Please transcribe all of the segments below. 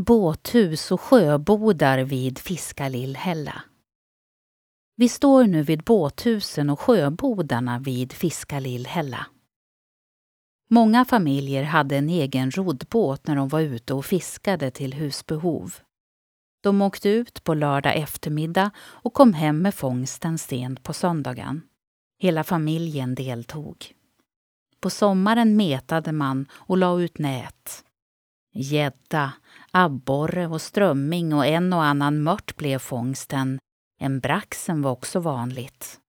båthus och sjöbodar vid Fiskalillhälla. Vi står nu vid båthusen och sjöbodarna vid Fiskalillhälla. Många familjer hade en egen roddbåt när de var ute och fiskade till husbehov. De åkte ut på lördag eftermiddag och kom hem med fångsten sent på söndagen. Hela familjen deltog. På sommaren metade man och la ut nät. Gädda, abborre och strömming och en och annan mört blev fångsten. En braxen var också vanligt.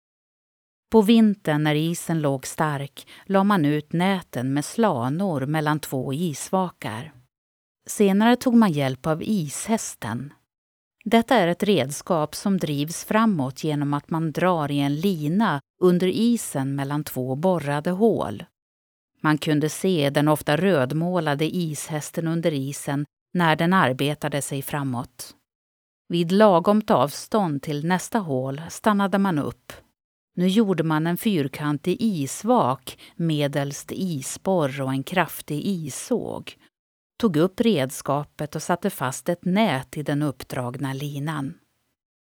På vintern när isen låg stark la man ut näten med slanor mellan två isvakar. Senare tog man hjälp av ishästen. Detta är ett redskap som drivs framåt genom att man drar i en lina under isen mellan två borrade hål. Man kunde se den ofta rödmålade ishästen under isen när den arbetade sig framåt. Vid lagomt avstånd till nästa hål stannade man upp. Nu gjorde man en fyrkantig isvak medelst isborr och en kraftig issåg. Tog upp redskapet och satte fast ett nät i den uppdragna linan.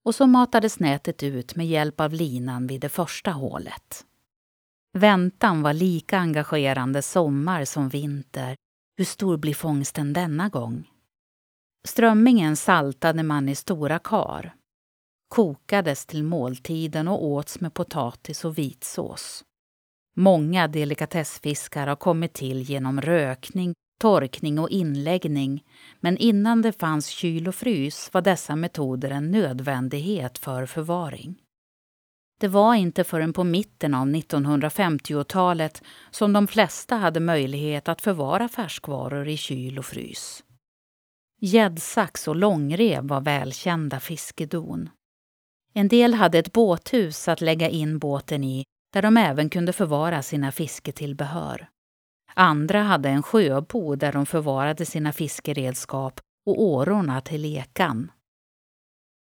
Och så matades nätet ut med hjälp av linan vid det första hålet. Väntan var lika engagerande sommar som vinter. Hur stor blir fångsten denna gång? Strömmingen saltade man i stora kar. Kokades till måltiden och åts med potatis och vitsås. Många delikatessfiskar har kommit till genom rökning, torkning och inläggning men innan det fanns kyl och frys var dessa metoder en nödvändighet för förvaring. Det var inte förrän på mitten av 1950-talet som de flesta hade möjlighet att förvara färskvaror i kyl och frys. Gäddsax och långrev var välkända fiskedon. En del hade ett båthus att lägga in båten i där de även kunde förvara sina fisketillbehör. Andra hade en sjöbo där de förvarade sina fiskeredskap och årorna till lekan.